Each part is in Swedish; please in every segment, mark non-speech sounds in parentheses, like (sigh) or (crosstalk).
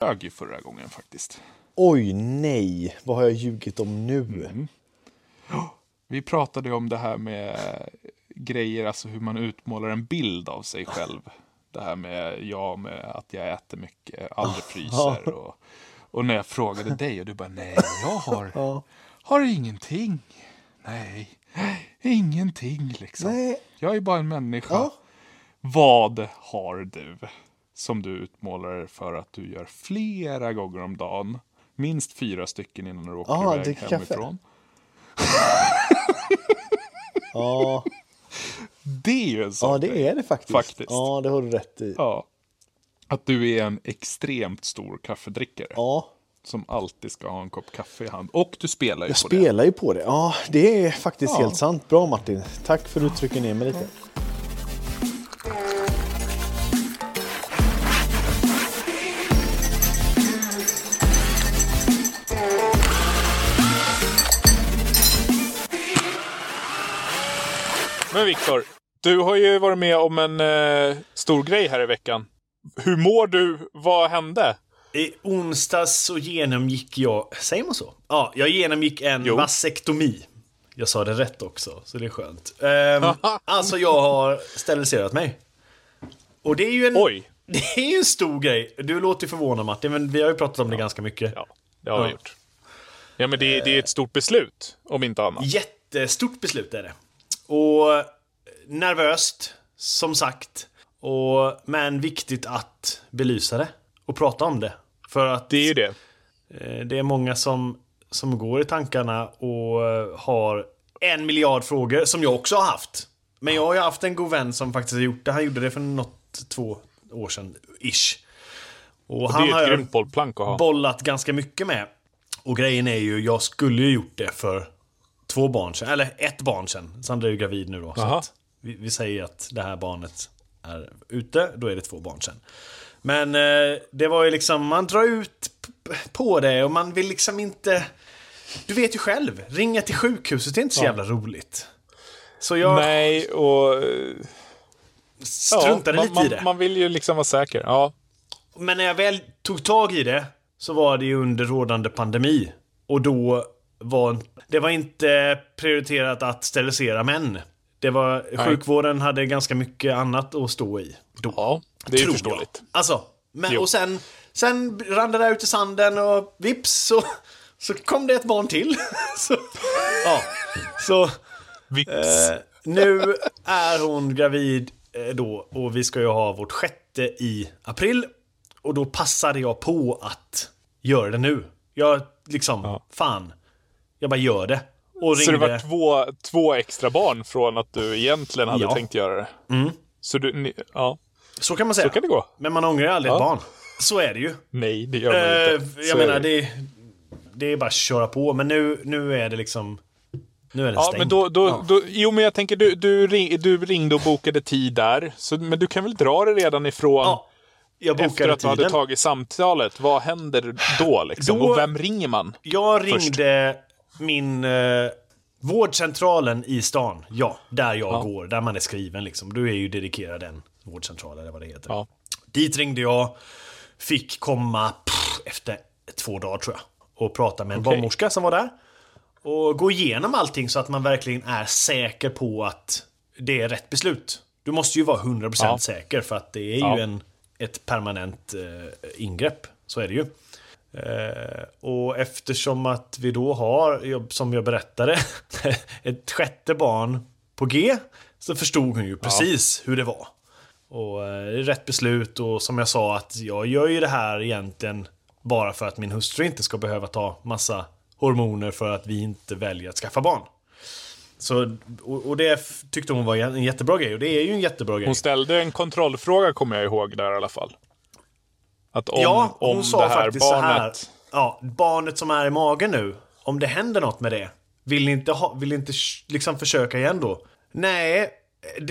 ljög ju förra gången faktiskt. Oj, nej. Vad har jag ljugit om nu? Mm. Vi pratade om det här med grejer, alltså hur man utmålar en bild av sig själv. Det här med jag med att jag äter mycket, aldrig fryser. Och, och när jag frågade dig och du bara nej, jag har, har ingenting. Nej, ingenting liksom. Nej. Jag är bara en människa. Ja. Vad har du som du utmålar för att du gör flera gånger om dagen? Minst fyra stycken innan du åker Ja, iväg hemifrån. (laughs) Ja. Det är ju en sån ja, det är det faktiskt. Faktiskt. Ja, det har du rätt i. Ja. Att du är en extremt stor kaffedrickare. Ja, Som alltid ska ha en kopp kaffe i hand. Och du spelar ju jag på spelar ju på det. Ja, det är faktiskt Ja. helt sant. Bra Martin. Tack för att du trycker ner mig lite. Men Viktor, du har ju varit med om en eh, stor grej här i veckan. Hur mår du? Vad hände? I onsdags så genomgick jag, säger man så? Ja, jag genomgick en Jo. vasektomi. Jag sa det rätt också, så det är skönt. Ehm, (laughs) alltså jag har steriliserat mig. Och det är ju en, Oj. (laughs) det är ju en stor grej. Du låter ju förvånad Martin, men vi har ju pratat om det ganska mycket. Ja, det har vi Ja. gjort. Ja, men det, det är ett stort beslut, om inte annat. Jättestort beslut är det. Och nervöst, som sagt. Och, men viktigt att belysa det och prata om det. För att Det är ju det. Eh, Det är många som, som går i tankarna och eh, har en miljard frågor, som jag också har haft. Men jag har ju haft en god vän som faktiskt har gjort det. Han gjorde det för något, två år sedan, ish. Och Det han är ju har ett jag grymt bollplank att ha. bollat ganska mycket med. Och grejen är ju, jag skulle ju gjort det för två barn sedan, eller ett barn sedan. Sandra är ju gravid nu då. Så Aha. att vi, vi säger att det här barnet är ute, då är det två barn sedan. Men eh, det var ju liksom, man drar ut på det och man vill liksom inte... Du vet ju själv, ringa till sjukhuset är inte så jävla roligt. Så jag Nej, och... eh, struntade man, lite man, i det. Man vill ju liksom vara säker. Ja, Men när jag väl tog tag i det så var det ju under rådande pandemi. Och då var det var inte prioriterat att sterilisera män. Det var, sjukvården hade ganska mycket annat att stå i. Då. ja det är ju förståeligt. Jag. Alltså, men, Jo. och sen, sen rann det där ut i sanden och vips så, så kom det ett barn till. (laughs) så, ja, så Vips. eh, nu är hon gravid eh, då och vi ska ju ha vårt sjätte i april. Och då passade jag på att göra det nu. Jag liksom, Ja. fan. Jag bara gör det. Och Så det var två, två extra barn från att du egentligen hade Ja. tänkt göra det? Så du, ni, ja, Så kan man säga. så kan det gå. Men man ångrar aldrig Ja. ett barn. Så är det ju. Nej, det gör man Eh, inte. Så jag menar, det. det, det är bara att köra på. Men nu, nu är det liksom... Nu är det Ja, stängt. men då, då, Ja. då, jo men jag tänker du, du, ring, du ringde och bokade tid där. Så, men du kan väl dra det redan ifrån Ja, jag efter att du hade tagit samtalet. Vad händer då liksom? Då- Och vem ringer man? Jag ringde min... Eh, vårdcentralen i stan. Ja, där jag Ja. går. Där man är skriven liksom. Du är ju dedikerad en vårdcentral eller vad det heter. Ja. Dit ringde jag. Fick komma pff, efter två dagar tror jag. Och prata med en Okej. barnmorska som var där. Och gå igenom allting så att man verkligen är säker på att det är rätt beslut. Du måste ju vara 100% Ja. säker för att det är ju en, ett permanent eh, ingrepp. Så är det ju. Eh, och eftersom att vi då har, som jag berättade, (laughs) ett sjätte barn på G, så förstod hon ju precis hur det var. Och eh, det är rätt beslut och som jag sa att jag gör ju det här egentligen bara för att min hustru inte ska behöva ta massa hormoner för att vi inte väljer att skaffa barn. Så, och, och det tyckte hon var en jättebra grej och det är ju en jättebra grej. Hon ställde en kontrollfråga kommer jag ihåg där i alla fall. Att om, ja, hon om sa det här faktiskt barnet... så här. Ja, barnet som är i magen nu. Om det händer något med det. Vill ni inte, ha, vill ni inte liksom försöka igen då? Nej,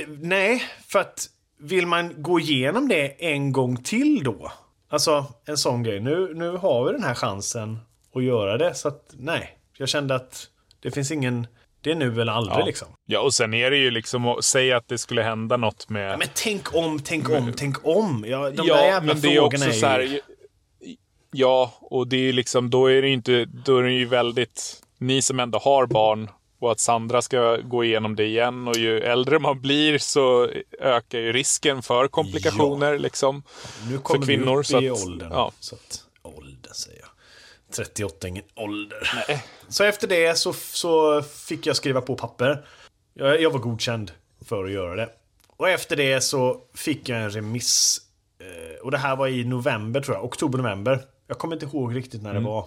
nej, för att vill man gå igenom det en gång till då? Alltså, en sån grej. Nu, nu har vi den här chansen att göra det, så att nej. Jag kände att det finns ingen... Det är nu eller aldrig Ja. liksom. Ja, och sen är det ju liksom att säga att det skulle hända något med... Ja, men tänk om, tänk om, tänk om. Ja, de där ja, jävla men det är också är så här... ju... Ja, och det är liksom, då är det ju inte, då är det ju väldigt, ni som ändå har barn och att Sandra ska gå igenom det igen och ju äldre man blir så ökar ju risken för komplikationer liksom. Nu kommer kvinnor, vi upp så i att- åldern. ja. Så att, ålder säger jag. 38 är ingen ålder. Så efter det så, så fick jag skriva på papper. Jag, jag var godkänd för att göra det. Och efter det så fick jag en remiss. Eh, och det här var i november tror jag. Oktober-november. Jag kommer inte ihåg riktigt när det var.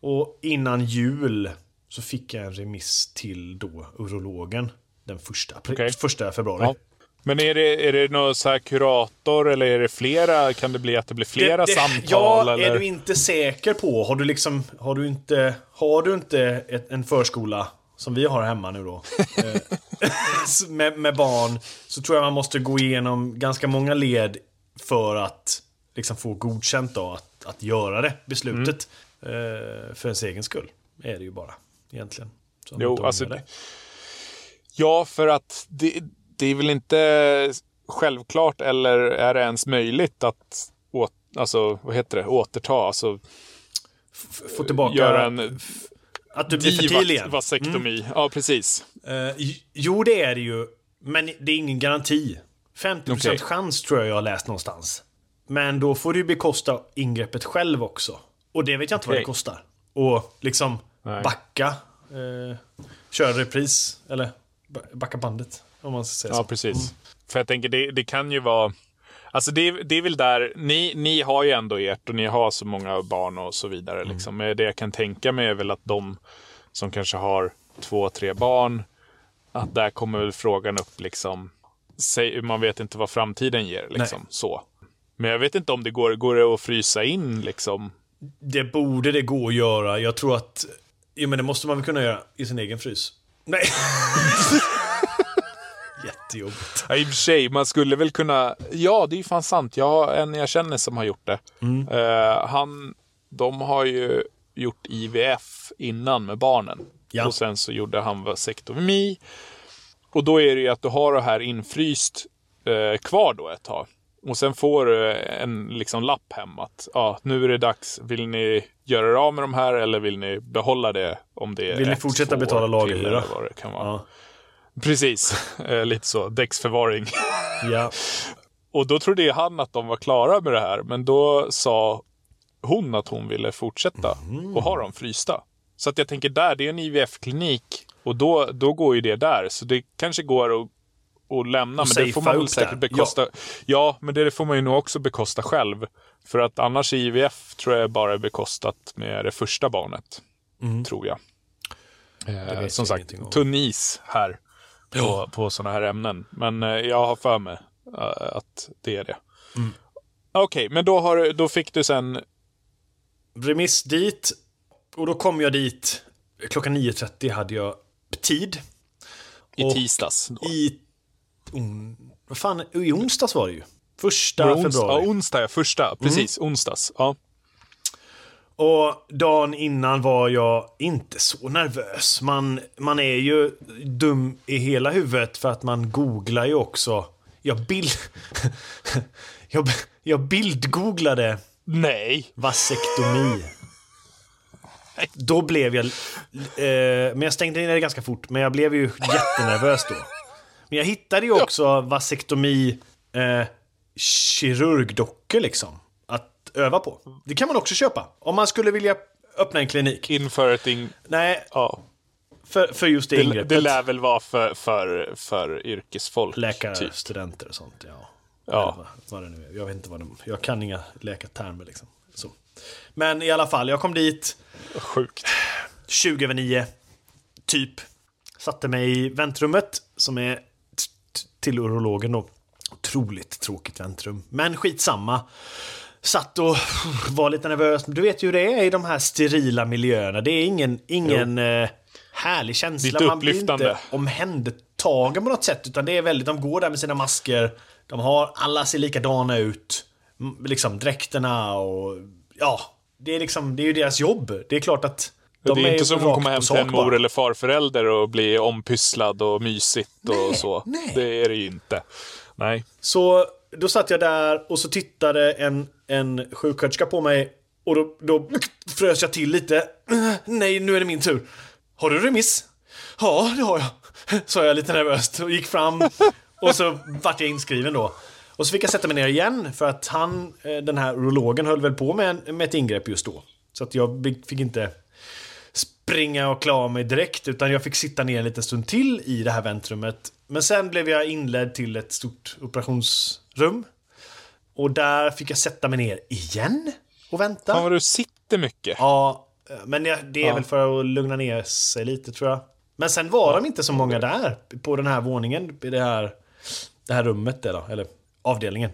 Och innan jul så fick jag en remiss till då urologen. Den första, april, Okej. första februari. Ja. Men är det, är det någon så kurator eller är det flera? Kan det bli att det blir flera samtal? Ja, eller? är du inte säker på, har du liksom, har du inte, har du inte ett, en förskola som vi har hemma nu då, (laughs) eh, (laughs) med, med barn, så tror jag man måste gå igenom ganska många led för att liksom få godkänt då att, att göra det beslutet. Eh, för ens egen skull, är det ju bara, egentligen. Så Jo, alltså, det. Ja, för att det, det är väl inte självklart eller är det ens möjligt att åt, alltså, vad heter det? återta, alltså Få tillbaka, göra en att du blir fertil igen. vasektomi. Ja, precis. J- jo, det är det ju. Men det är ingen garanti. 50% Okej. chans tror jag jag har läst någonstans. Men då får du bekosta ingreppet själv också. Och det vet jag inte vad Okej. det kostar. Och liksom Nej. backa. Eh, köra repris. Eller ba- backa bandet. Om man ska säga Ja, så. precis. För jag tänker, det, det kan ju vara... Alltså det, det är väl där, ni, ni har ju ändå ert och ni har så många barn och så vidare. Liksom. Men det jag kan tänka mig är väl att de som kanske har två, tre barn, att där kommer väl frågan upp liksom, säg, man vet inte vad framtiden ger liksom, så. Men jag vet inte om det går, går det att frysa in liksom. Det borde det gå att göra. Jag tror att... Jo, men det måste man väl kunna göra i sin egen frys. Nej. (laughs) Jättejobbigt. Ja, I och för sig, man skulle väl kunna... Ja, det är ju fan sant. Jag har en jag känner som har gjort det. Mm. Eh, han, de har ju gjort IVF innan med barnen. Ja. Och sen så gjorde han vasektomi. Och då är det ju att du har det här infryst eh, kvar då ett tag. Och sen får du en liksom lapp hem att ja, nu är det dags. Vill ni göra er av med de här eller vill ni behålla det om det är Vill ni ett, fortsätta två betala lagerhyra? eller vad det kan vara. Ja. Precis, (laughs) eh, lite så. Däcksförvaring. (laughs) ja. Och då trodde han att de var klara med det här, men då sa hon att hon ville fortsätta och ha dem frysta. Så att jag tänker där, det är en IVF-klinik och då, då går ju det där. Så det kanske går att, att lämna, men det får man väl säkert där. bekosta. Ja. men det får man ju nog också bekosta själv. För att annars IVF tror jag bara är bekostat med det första barnet. Tror jag. Eh, som jag sagt, tunn is här på, på sådana här ämnen. Men eh, jag har för mig eh, att det är det. Mm. Okej, men då, har, då fick du sen... Remiss dit. Och då kom jag dit. Klockan 9.30 hade jag tid. I Och tisdags. Då. I... On, vad fan, i onsdags var det ju. Första Var det ons- februari. Ja, onsdag, ja, första. Precis, onsdags. Ja. Och dagen innan var jag inte så nervös. Man, man är ju dum i hela huvudet för att man googlar ju också. Jag bild... (laughs) jag, jag bildgooglade Nej. vasektomi. Då blev jag... Eh, men jag stängde in det ganska fort, men jag blev ju jättenervös då. Men jag hittade ju också vasektomi eh, kirurgdockor liksom. Att öva på. Det kan man också köpa. Om man skulle vilja öppna en klinik. Inför ett... In... Nej, Ja. för, för just det, Det, ingreppet. det lär väl vara för, för, för yrkesfolk. Läkare, Typ. studenter och sånt, ja. Ja. Vad, vad det nu är. Jag vet inte vad de... Jag kan inga läkartermer liksom. Så. Men i alla fall, jag kom dit. Sjukt. 20 över 9. Typ. Satte mig i väntrummet som är till urologen då. Otroligt tråkigt väntrum. Men skitsamma. Satt och var lite nervös. Du vet ju hur det är i de här sterila miljöerna. Det är ingen, ingen eh, härlig känsla. Man blir inte omhändertagen på något sätt. Utan det är väldigt, de går där med sina masker. De har, alla ser likadana ut. Liksom dräkterna och ja. Det är liksom, det är ju deras jobb. Det är klart att det är ju inte som att komma hem till en mor bara. eller farförälder och bli ompysslad och mysigt och så. nej. Det är det ju inte. Nej. Så då satt jag där och så tittade en, en sjuksköterska på mig Och då, då frös jag till lite. Nej, nu är det min tur. Har du remiss? Ja, det har jag. Sa jag lite nervöst och gick fram. Och så vart jag inskriven då. Och så fick jag sätta mig ner igen för att han, eh, den här urologen, höll väl på med, med ett ingrepp just då. Så att jag fick inte springa och klara mig direkt utan jag fick sitta ner en liten stund till i det här väntrummet. Men sen blev jag inledd till ett stort operationsrum. Och där fick jag sätta mig ner igen och vänta. Fan vad du sitter mycket. Ja, men det är Ja. väl för att lugna ner sig lite tror jag. Men sen var de inte så många där på den här våningen, i det här, det här rummet där då, eller avdelningen.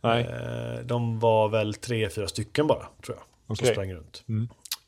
Nej. Eh, De var väl tre, fyra stycken bara, tror jag. Som sprang runt.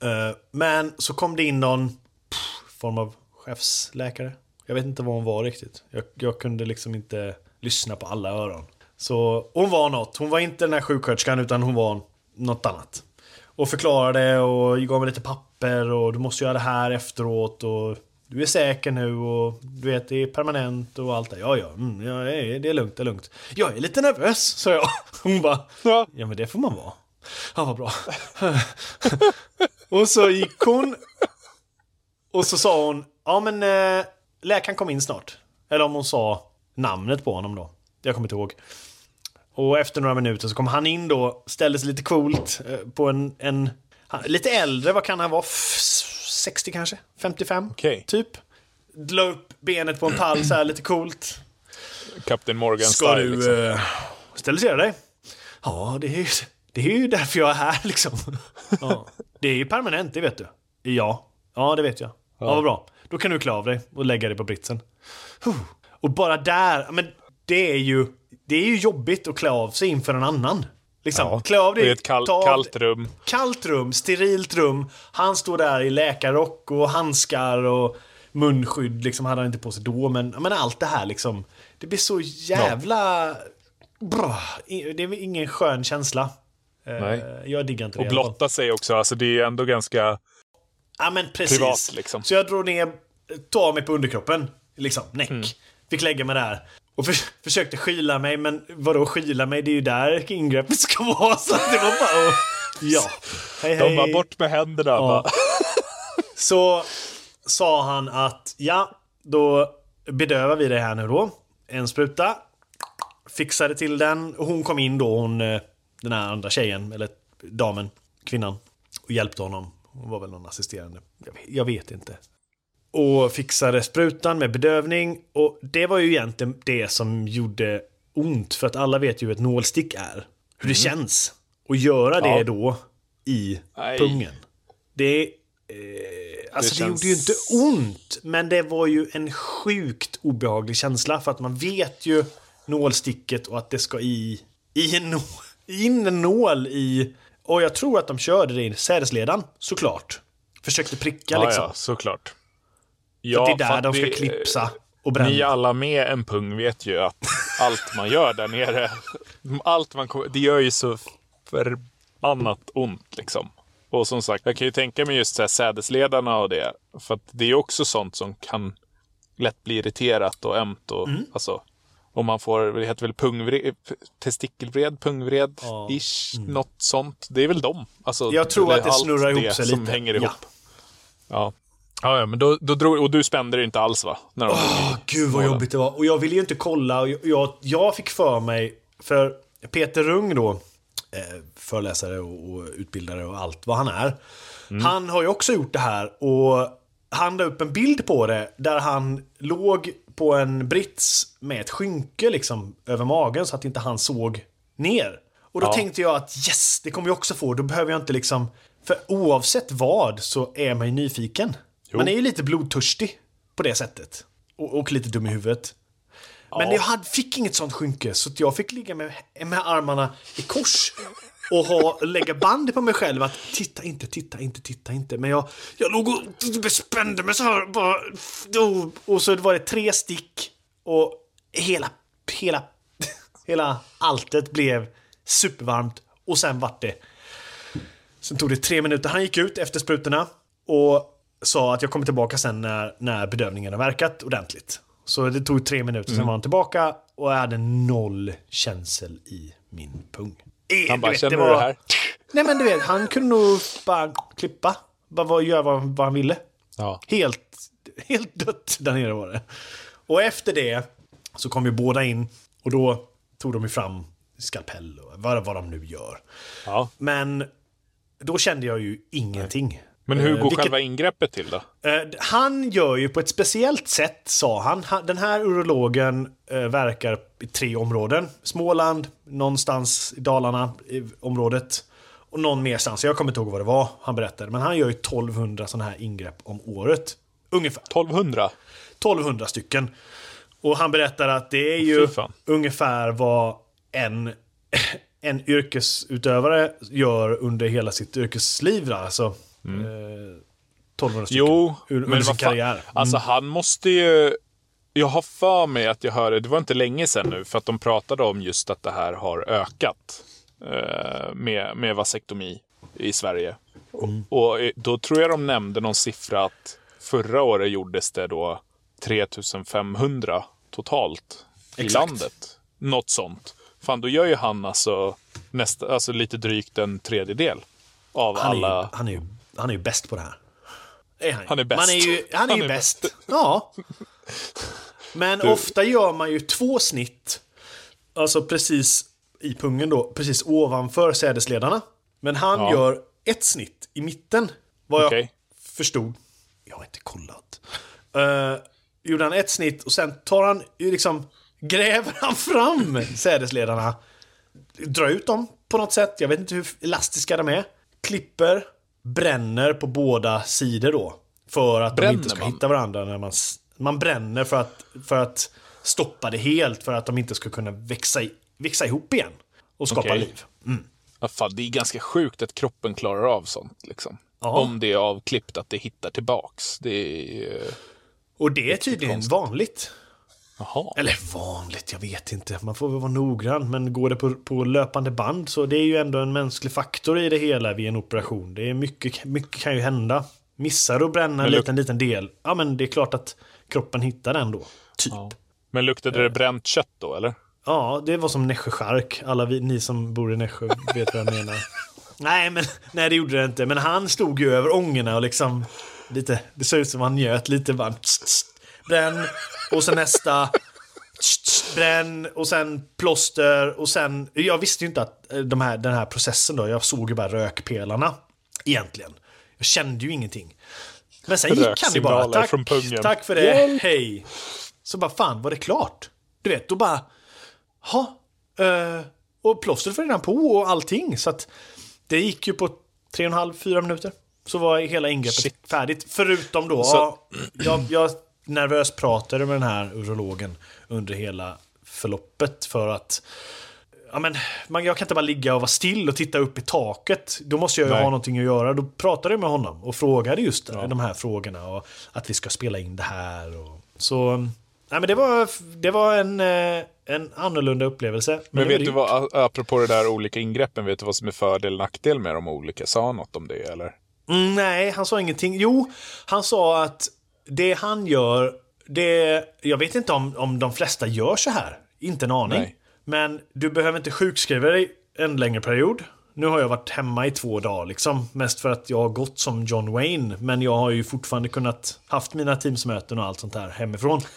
Eh, Men så kom det in någon pff, form av chefsläkare. Jag vet inte vad hon var riktigt. Jag, jag kunde liksom inte lyssna på alla öron. Så hon var något. Hon var inte den här sjuksköterskan utan hon var något annat. Och förklarade och gav mig lite papper och du måste göra det här efteråt och du är säker nu och du vet det är permanent och allt det. Ja, ja, mm, ja det är- lugnt, det är lugnt. Jag är lite nervös, (laughs) sa jag. Hon bara, Ja. ja men det får man vara. Ja, vad bra. (laughs) och så gick hon och så sa hon, ja men eh, läkaren kom in snart. Eller om hon sa namnet på honom då. Jag kommer inte ihåg. Och efter några minuter så kom han in då, ställde sig lite coolt eh, på en, en han, lite äldre, vad kan han vara? F- 60 kanske? 55? Okej. Typ. La upp benet på en pall så här lite coolt. Kapten Morgan Ska style. du liksom. eh, sterilisera dig? Ja, det är, ju, det är ju därför jag är här (laughs) liksom. Ja. Det är ju permanent, det vet du. Ja, ja det vet jag. Ja, vad bra. Då kan du klä av dig och lägga dig på britsen. Och bara där, men det är ju, det är ju jobbigt att klä av sig inför en annan. Liksom, Ja. klä av dig. i ett kall, kallt rum. kallt rum, sterilt rum. Han står där i läkarrock och handskar och munskydd liksom hade han inte på sig då. Men, men allt det här liksom. Det blir så jävla... Bra. I- Det är ingen skön känsla. Eh, Nej. Jag diggar inte det. Och blotta sig också. Alltså det är ändå ganska... Ja men precis. privat, liksom. Så jag drog ner, av mig på underkroppen. Liksom, näck. Mm. Fick lägga mig där. Och för, försökte skyla mig, men vadå skyla mig? Det är ju där ingreppet ska vara. (laughs) Så det var bara att... Ja. Hej hej. De var bort med händerna. Ja. (laughs) Så sa han att ja, då bedövar vi det här nu då. En spruta. Fixade till den. Och hon kom in då, hon, eh, den här andra tjejen, eller damen, kvinnan. Och hjälpte honom. Hon var väl någon assisterande. Jag vet, jag vet inte. Och fixade sprutan med bedövning. Och det var ju egentligen det som gjorde ont. För att alla vet ju hur ett nålstick är. Hur det känns. Och göra det Ja. då i Nej. pungen. Det... Eh, alltså det, känns- gjorde ju inte ont. Men det var ju en sjukt obehaglig känsla. För att man vet ju nålsticket och att det ska i... I en nål, in en nål i... Och jag tror att de körde det i sädesledan, såklart. Försökte pricka Ja, liksom. ja, såklart. Ja, att det är där de ska det- klipsa och bränna. Ni alla med en pung vet ju att allt man gör där nere, allt man kommer- det gör ju så förbannat ont liksom. Och som sagt, jag kan ju tänka mig just så här sädesledarna och det. För att det är också sånt som kan lätt bli irriterat och ömt och Mm. alltså. Om man får, det heter väl pungvred, testikelvred, pungvred, Ja. ish, något sånt. Det är väl dem. Alltså, Jag tror att det allt snurrar ihop det sig som lite. hänger Ja. ihop. Ja. Ja, ja, men då, då drog, och du spände det inte alls va? När de Åh, gud vad jobbigt det var. Och jag ville ju inte kolla. Och jag, jag, fick för mig, för Peter Rung då, eh, föreläsare och, och utbildare och allt vad han är. Han har ju också gjort det här och han la upp en bild på det där han låg på en brits med ett skynke liksom över magen så att inte han såg ner. Och då Ja. tänkte jag att yes, det kommer jag också få. Då behöver jag inte liksom... För oavsett vad så är man ju nyfiken. Man är ju lite blodtörstig på det sättet. Och, och lite dum i huvudet. Men jag hade, fick inget sånt skynke så jag fick ligga med, med armarna i kors och ha, lägga band på mig själv att titta inte, titta inte, titta inte. Men jag, jag låg och spände mig så här bara. Och, och så var det tre stick och hela, hela, hela alltet blev supervarmt och sen vart det Sen tog det tre minuter. Han gick ut efter sprutorna och sa att jag kommer tillbaka sen när, när bedövningen har verkat ordentligt. Så det tog tre minuter, sen var han tillbaka och jag hade noll känsel i min pung. Eh, Han bara, du vet, känner det du var- det här? Nej men du vet, han kunde nog bara klippa. Bara göra vad, vad han ville. Ja. Helt, helt dött där nere var det. Och efter det så kom ju båda in och då tog de ju fram skalpell och vad, vad de nu gör. ja. Men då kände jag ju ingenting. Men hur Eh, går vilket- själva ingreppet till då? Eh, Han gör ju på ett speciellt sätt, sa han. Den här urologen eh, verkar i tre områden. Småland, någonstans i Dalarna, i området. Och någon merstans. Jag kommer inte ihåg vad det var han berättade. Men han gör ju 1200 sådana här ingrepp om året. Ungefär. 1200? 1200 stycken. Och han berättar att det är ju ungefär vad en, (laughs) en yrkesutövare gör under hela sitt yrkesliv. då. Alltså, eh, 1200 stycken. Mm. Jo, ur, men sin karriär. Mm. Alltså han måste ju... Jag har för mig att jag hörde, det var inte länge sedan nu, för att de pratade om just att det här har ökat eh, med, med vasektomi i Sverige. Mm. Och, och eh, då tror jag de nämnde någon siffra att förra året gjordes det då 3500 totalt i Exakt. landet. Något sånt. Fan, då gör ju han alltså, nästa, alltså lite drygt en tredjedel av Han är, alla... ju, han, är ju, han är ju bäst på det här. Är han, Han är bäst. Man är ju, han är Han ju är bäst. Ja. (laughs) Men Du- ofta gör man ju två snitt. Alltså precis i pungen då. Precis ovanför sädesledarna. Men han Ja. gör ett snitt i mitten. Vad jag Okej. förstod. Jag har inte kollat. Uh, gjorde han ett snitt och sen tar han liksom... Gräver han fram sädesledarna. Drar ut dem på något sätt. Jag vet inte hur elastiska de är. Klipper. Bränner på båda sidor då. För att de Bränner inte ska man? hitta varandra när man... Man bränner för att, för att stoppa det helt. För att de inte ska kunna växa, i, växa ihop igen. Och skapa Okej. liv. Ja, fan, det är ganska sjukt att kroppen klarar av sånt. Liksom. Om det är avklippt, att det hittar tillbaks. Det är... Och det är tydligen konstigt. vanligt. Jaha. Eller vanligt, jag vet inte. Man får väl vara noggrann. Men går det på, på löpande band så det är ju ändå en mänsklig faktor i det hela vid en operation. Det är mycket, mycket kan ju hända. Missar du att bränna en liten, liten del, ja men det är klart att kroppen hittar den då. Typ. Ja. Men luktade det bränt kött då, eller? Ja, det var som Nässjö Chark. Alla vi, ni som bor i Nässjö vet vad jag menar. (laughs) Nej, men nej, det gjorde det inte. Men han stod ju över ångorna och liksom lite, det såg ut som han njöt lite bara. Bränn och sen nästa. Bränn och sen plåster och sen. Jag visste ju inte att eh, de här, den här processen då. Jag såg ju bara rökpelarna egentligen. Jag kände ju ingenting. Men sen gick han ju bara. Tack, tack för det. Hej. Så bara fan var det klart? Du vet, då bara. Ja, eh, och plåstret var redan på och allting. Så att det gick ju på tre och en halv, fyra minuter. Så var hela ingreppet Shit. färdigt. Förutom då, Så- ja, jag, jag nervöst pratade med den här urologen under hela förloppet för att Ja, men, man, jag kan inte bara ligga och vara still och titta upp i taket. Då måste jag ju Nej. ha någonting att göra. Då pratade jag med honom och frågade just de här frågorna. Och att vi ska spela in det här. Och, så nej, men det var, det var en, eh, en annorlunda upplevelse. Men var vet du vad, apropå det där olika ingreppen, vet du vad som är fördel och nackdel med de olika? Sa han något om det, eller? Mm, nej, han sa ingenting. Jo, han sa att det han gör, det... Jag vet inte om, om de flesta gör så här. Inte en aning. Nej. Men du behöver inte sjukskriva dig en längre period. Nu har jag varit hemma i två dagar liksom. Mest för att jag har gått som John Wayne. Men jag har ju fortfarande kunnat haft mina teamsmöten och allt sånt där hemifrån. (laughs)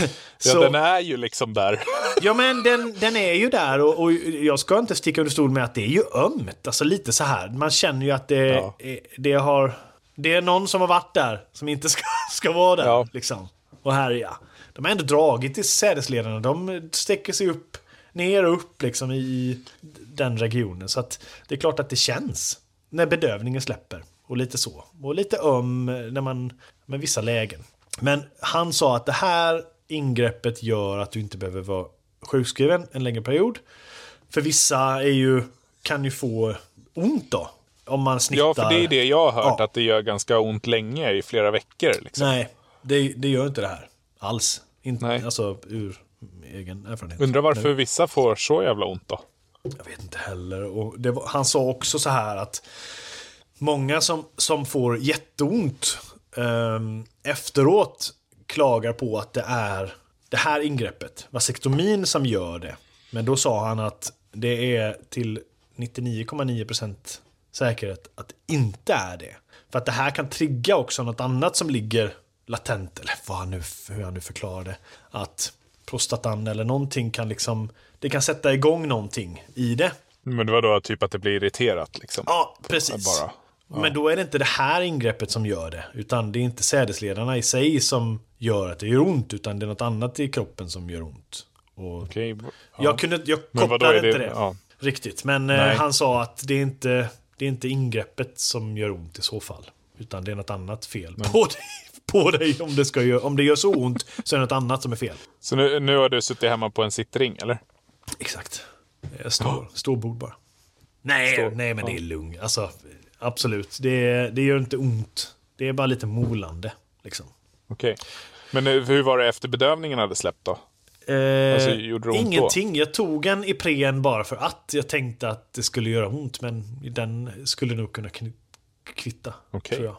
Ja, Så- den är ju liksom där. (laughs) Ja men den, den är ju där och, och jag ska inte sticka under stol med att det är ju ömt. Alltså lite så här. Man känner ju att det, Ja. det har... Det är någon som har varit där som inte (laughs) ska, ska vara där. Ja. Liksom. Och härja. De har ändå dragit i sädesledarna. De sträcker sig upp, ner och upp liksom i den regionen. Så att det är klart att det känns när bedövningen släpper. Och lite så. Och lite öm när man, med vissa lägen. Men han sa att det här ingreppet gör att du inte behöver vara sjukskriven en längre period. För vissa är ju, kan ju få ont då. Om man snittar. Ja, för det är det jag har hört, Ja. att det gör ganska ont länge, i flera veckor. Liksom. Nej, det, det gör inte det här. Alls. Inte, Nej. Alltså ur egen erfarenhet. Undrar varför vissa får så jävla ont då? Jag vet inte heller. Var, han sa också så här att många som, som får jätteont ehm, efteråt klagar på att det är det här ingreppet, vasektomin, som gör det. Men då sa han att det är till 99,9% säkerhet att det inte är det. För att det här kan trigga också något annat som ligger latent, eller vad han nu, hur han nu förklarar det. Att prostatan eller någonting kan liksom, det kan sätta igång någonting i det. Men det var då typ att det blir irriterat liksom? Ja, precis. Bara. Men då är det inte det här ingreppet som gör det. Utan det är inte sädesledarna i sig som gör att det gör ont. Utan det är något annat i kroppen som gör ont. Och Okej. Ja. Jag, kunde, jag kopplade det- inte det, ja. riktigt. Men eh, han sa att det är, inte, det är inte ingreppet som gör ont i så fall. Utan det är något annat fel på dig. På dig om det, ska göra, om det gör så ont så är det något annat som är fel. Så nu, nu har du suttit hemma på en sittring, eller? Exakt. Stor, stor bord bara. Nej, Stor, nej men det är lugnt. Alltså, absolut. Det, det gör inte ont. Det är bara lite molande. Liksom. Okej. Men eh, hur var det efter bedövningen hade släppt då? Eh, Alltså, ont då? ingenting. Jag tog en Ipren bara för att jag tänkte att det skulle göra ont. Men den skulle nog kunna kvitta. Okej. Jag.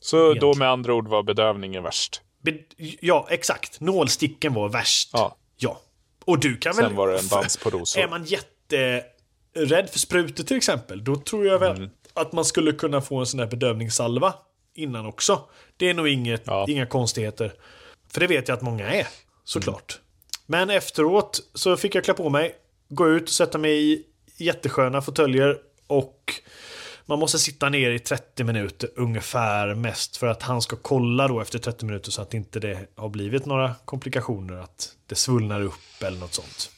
Så då Egentligen. med andra ord var bedövningen värst? Be- Ja, exakt. Nålsticken var värst. Ja. ja. Och du kan väl... Sen var det en dans på rosor. (laughs) Är man jätterädd för sprutor till exempel, då tror jag väl Mm. att man skulle kunna få en sån här bedövningssalva innan också. Det är nog inget, Ja. inga konstigheter. För det vet jag att många är, såklart. Men efteråt så fick jag klä på mig, gå ut och sätta mig i jättesköna fåtöljer och man måste sitta ner i 30 minuter ungefär mest för att han ska kolla då efter 30 minuter så att inte det har blivit några komplikationer, att det svullnar upp eller något sånt.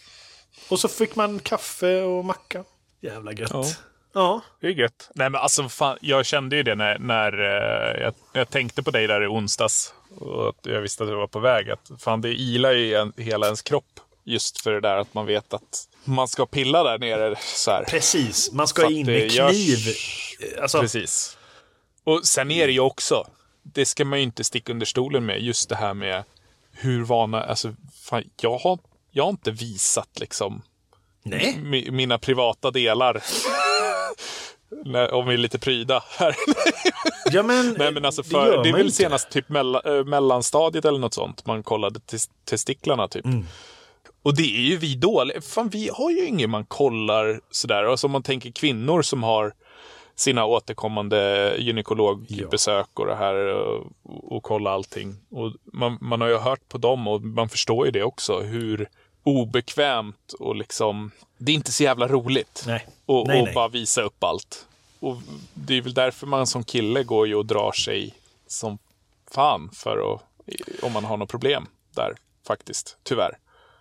Och så fick man kaffe och macka. Jävla gött. Ja. Ja. Det är gött. Nej men alltså fan, jag kände ju det när, när eh, jag, jag tänkte på dig där i onsdags. Och att jag visste att du var på väg. Att fan, det ilar ju en, hela ens kropp. Just för det där att man vet att man ska pilla där nere så här. Precis, man ska in med görs- kniv. Alltså, Precis. Och sen är det ju också, det ska man ju inte sticka under stolen med, just det här med hur vana, alltså fan, jag har, jag har inte visat liksom nej. mi, mina privata delar. När, om vi är lite pryda här. (laughs) Ja, men, Nej men alltså det för, gör det är väl inte. senast typ mella, äh, mellanstadiet eller något sånt. Man kollade tes, testiklarna typ. Mm. Och det är ju vi dåliga. Fan vi har ju ingen man kollar sådär. Alltså om man tänker kvinnor som har sina återkommande gynekologbesök och det här och, och kolla allting. Och man, man har ju hört på dem och man förstår ju det också. Hur obekvämt och liksom, det är inte så jävla roligt. Nej. Och, Nej, och nej. bara visa upp allt. Och det är väl därför man som kille går ju och drar sig som fan för att, om man har något problem där faktiskt, tyvärr.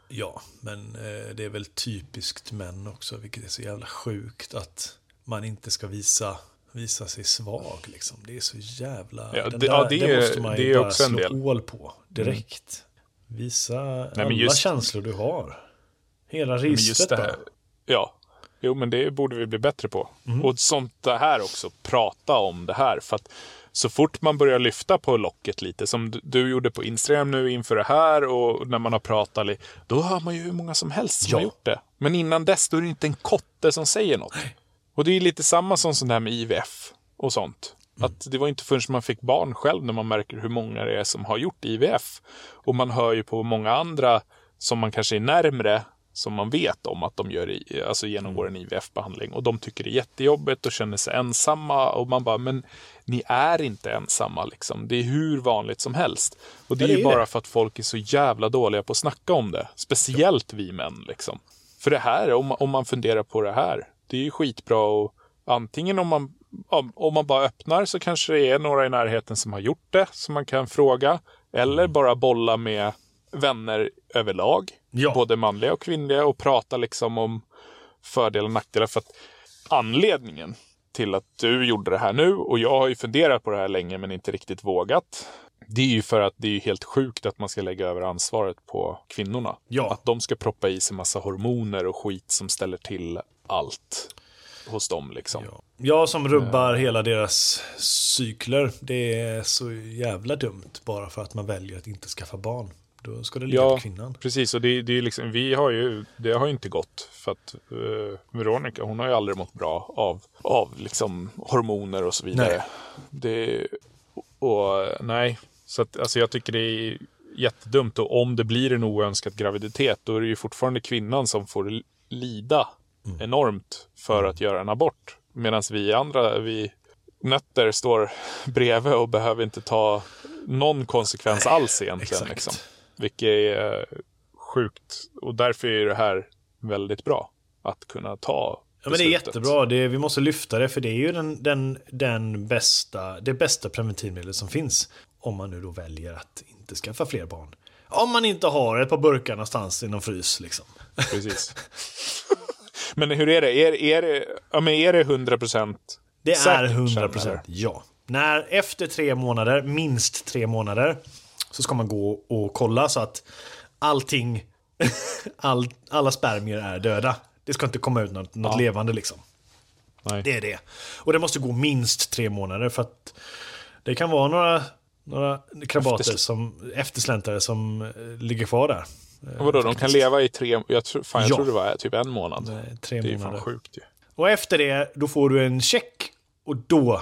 Ja, men eh, det är väl typiskt män också, vilket är så jävla sjukt att man inte ska visa, visa sig svag. Liksom. Det är så jävla... Ja, det- ja, det är- måste man ju det är bara också en slå del. Mm. hål på direkt. Visa men alla just- känslor du har. Hela registret här, ja, jo men det borde vi bli bättre på. Mm. Och sånt det här också, prata om det här. För att så fort man börjar lyfta på locket lite, som du- gjorde på Instagram nu inför det här och när man har pratat, då hör man ju hur många som helst som Ja. har gjort det. Men innan dess, då är det inte en kotte som säger något. Och det är lite samma som sånt här med IVF och sånt. Att det var inte förrän man fick barn själv när man märker hur många det är som har gjort IVF. Och man hör ju på många andra som man kanske är närmre som man vet om att de gör, alltså genomgår en IVF-behandling. Och de tycker det är jättejobbigt och känner sig ensamma. Och man bara, men ni är inte ensamma liksom. Det är hur vanligt som helst. Och det Ja, är det ju är bara det. för att folk är så jävla dåliga på att snacka om det. Speciellt vi män liksom. För det här, om, om man funderar på det här, det är ju skitbra och antingen om man, om, man bara öppnar så kanske det är några i närheten som har gjort det som man kan fråga. Eller bara bolla med vänner överlag. Ja. Både manliga och kvinnliga och prata liksom om fördelar och nackdelar. För att anledningen till att du gjorde det här nu och jag har ju funderat på det här länge men inte riktigt vågat. Det är ju för att det är helt sjukt att man ska lägga över ansvaret på kvinnorna. Ja. Att de ska proppa i sig massa hormoner och skit som ställer till allt hos dem liksom. Ja. Jag som rubbar hela deras cykler. Det är så jävla dumt bara för att man väljer att inte skaffa barn. Då ska det ligga Ja, på kvinnan. precis. Och det, det är liksom, vi har ju, det har ju inte gått. För att eh, Veronica, hon har ju aldrig mått bra av, av liksom hormoner och så vidare. Nej. Det, och nej, så att, alltså jag tycker det är jättedumt. Och om det blir en oönskad graviditet, då är det ju fortfarande kvinnan som får lida enormt för att göra en abort. Medan vi andra, vi nötter står (laughs) bredvid och behöver inte ta någon konsekvens alls egentligen. Liksom. Vilket är eh, sjukt. Och därför är det här väldigt bra. Att kunna ta Ja, men det är jättebra. Det, vi måste lyfta det för det är ju den, den, den bästa, det bästa preventivmedlet som finns. Om man nu då väljer att inte skaffa fler barn. Om man inte har ett par burkar någonstans i någon frys liksom. Precis. (laughs) men hur är det? Är, är det, ja, men är det 100 procent Det är Säkert, 100 känner procent ja. När efter tre månader, minst tre månader, så ska man gå och kolla så att allting, (laughs) all, alla spermier är döda. Det ska inte komma ut något, något levande liksom. Nej. Det är det. Och det måste gå minst tre månader för att det kan vara några, några krabater Eftersl- som eftersläntare som eh, ligger kvar där. Och Vadå, de kan leva i tre... Jag, tror, fan, jag Ja. tror det var typ en månad. Eh, Tre Det är månader. fan sjukt ju. Och efter det, då får du en check. Och då,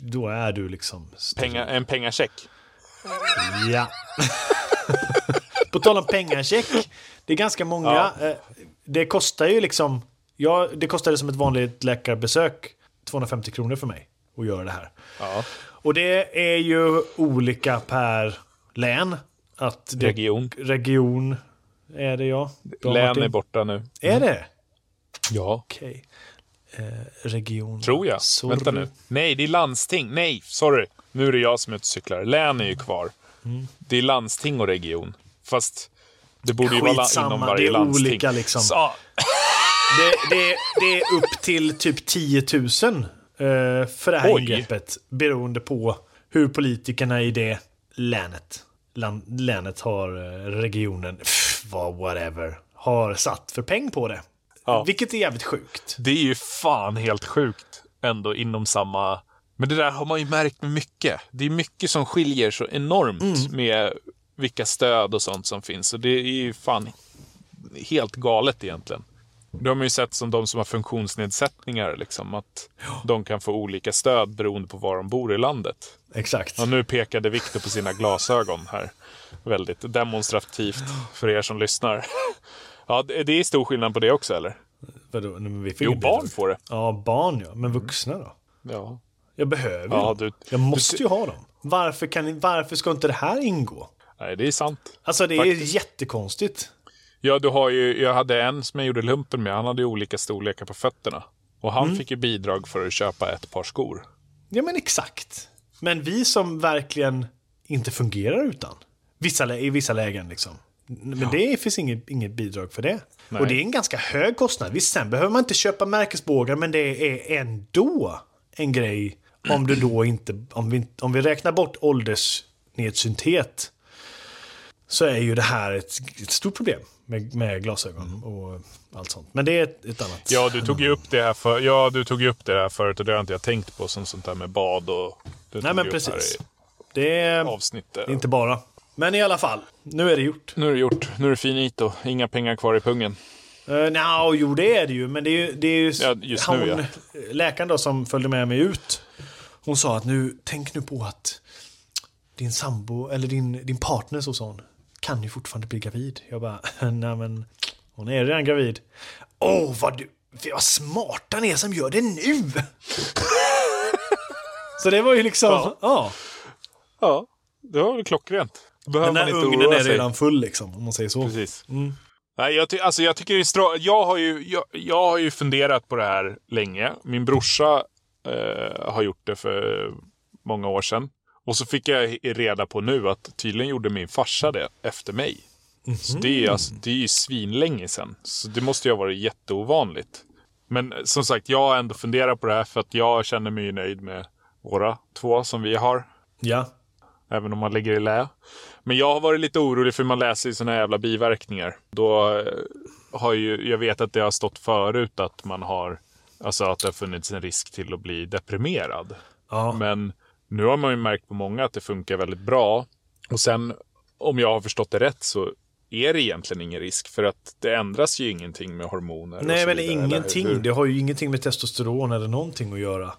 då är du liksom... Penga, en pengacheck. Ja. (laughs) På tal om pengacheck. Det är ganska många. eh, Det kostar ju liksom... Ja, det kostade som ett vanligt läkarbesök 250 kronor för mig att göra det här. Ja. Och det är ju olika per län. Att det, Region. Region är det ja. Bra, Län Martin. är borta nu. Är det? Ja. Okej. Eh, region. Tror jag. Sorry. Vänta nu. Nej, det är landsting. Nej, sorry. Nu är det jag som är ute och cyklar. Län är ju kvar. Mm. Det är landsting och region. Fast det borde ju vara la- Skitsamma, inom det varje är landsting. olika liksom. Så, (laughs) Det, det, det är upp till typ 10 000 eh, för det här Oj. ingreppet. Beroende på hur politikerna i det länet, land, länet har, eh, regionen, pff, vad whatever, har satt för peng på det. Ja. Vilket är jävligt sjukt. det är ju fan helt sjukt ändå inom samma... Men det där har man ju märkt med mycket. Det är mycket som skiljer så enormt Mm. med vilka stöd och sånt som finns. Och det är ju fan helt galet egentligen. Det har man ju sett som de som har funktionsnedsättningar, liksom, att de kan få olika stöd beroende på var de bor i landet. Exakt. Ja, nu pekade Viktor på sina glasögon här. Väldigt demonstrativt för er som lyssnar. (laughs) Ja, det är stor skillnad på det också, eller? Vadå? Nej, men vi får Jo, barn får det. Ja, barn ja. Men vuxna då? Ja. Jag behöver Ja, dem. du- Jag måste ju ha dem. Varför, kan, varför ska inte det här ingå? Nej, det är sant. Alltså det är Faktiskt. jättekonstigt. Ja, du har ju, jag hade en som jag gjorde lumpen med. Han hade ju olika storlekar på fötterna. Och han Mm. fick ju bidrag för att köpa ett par skor. Ja men exakt. Men vi som verkligen inte fungerar utan. Vissa, I vissa lägen liksom. Men det finns inget, inget bidrag för det. Nej. Och det är en ganska hög kostnad. Visst, sen behöver man inte köpa märkesbågar, men det är ändå en grej om du då inte... Om vi, om vi räknar bort åldersnedsynthet så är ju det här ett, ett stort problem med, med glasögon och allt sånt. Men det är ett, ett annat... Ja, du tog ju upp det här, för, ja, du tog upp det här förut och det har inte jag tänkt på som sånt där med bad och... Du Nej men precis. Det är avsnittet. inte bara. Men i alla fall, nu är det gjort. Nu är det gjort. Nu är det finito. Inga pengar kvar i pungen. Uh, Nja, jo det är det ju. Men det är ju... Det är ju Ja, just nu, hon, Läkaren då som följde med mig ut. Hon sa att nu, tänk nu på att din sambo, eller din, din partner så sa hon, kan ju fortfarande bli gravid. Jag bara, (laughs) nej men hon är redan gravid. Åh, vad du, vad smarta ni är som gör det nu! (laughs) så det var ju liksom, ja. Ja. Ja, det var väl klockrent. Behöver den man där inte ugnen är sig. redan full liksom, om man säger så. Precis. Nej, jag, ty- alltså, jag tycker det är strå- jag, har ju, jag, jag har ju funderat på det här länge. Min brorsa eh, har gjort det för många år sedan. Och så fick jag reda på nu att tydligen gjorde min farsa det efter mig. Så det är, alltså, det är ju svinlänge sedan. Så det måste ju ha varit jätteovanligt. Men eh, som sagt, jag har ändå funderat på det här för att jag känner mig nöjd med våra två som vi har. Ja. Även om man ligger i lä. Men jag har varit lite orolig för man läser ju såna här jävla biverkningar. Då eh, har ju, jag vet att det har stått förut att man har, alltså att det har funnits en risk till att bli deprimerad. Ja. Men nu har man ju märkt på många att det funkar väldigt bra. Och sen, om jag har förstått det rätt så är det egentligen ingen risk. För att det ändras ju ingenting med hormoner. Nej, men ingenting. Det har ju ingenting med testosteron eller någonting att göra.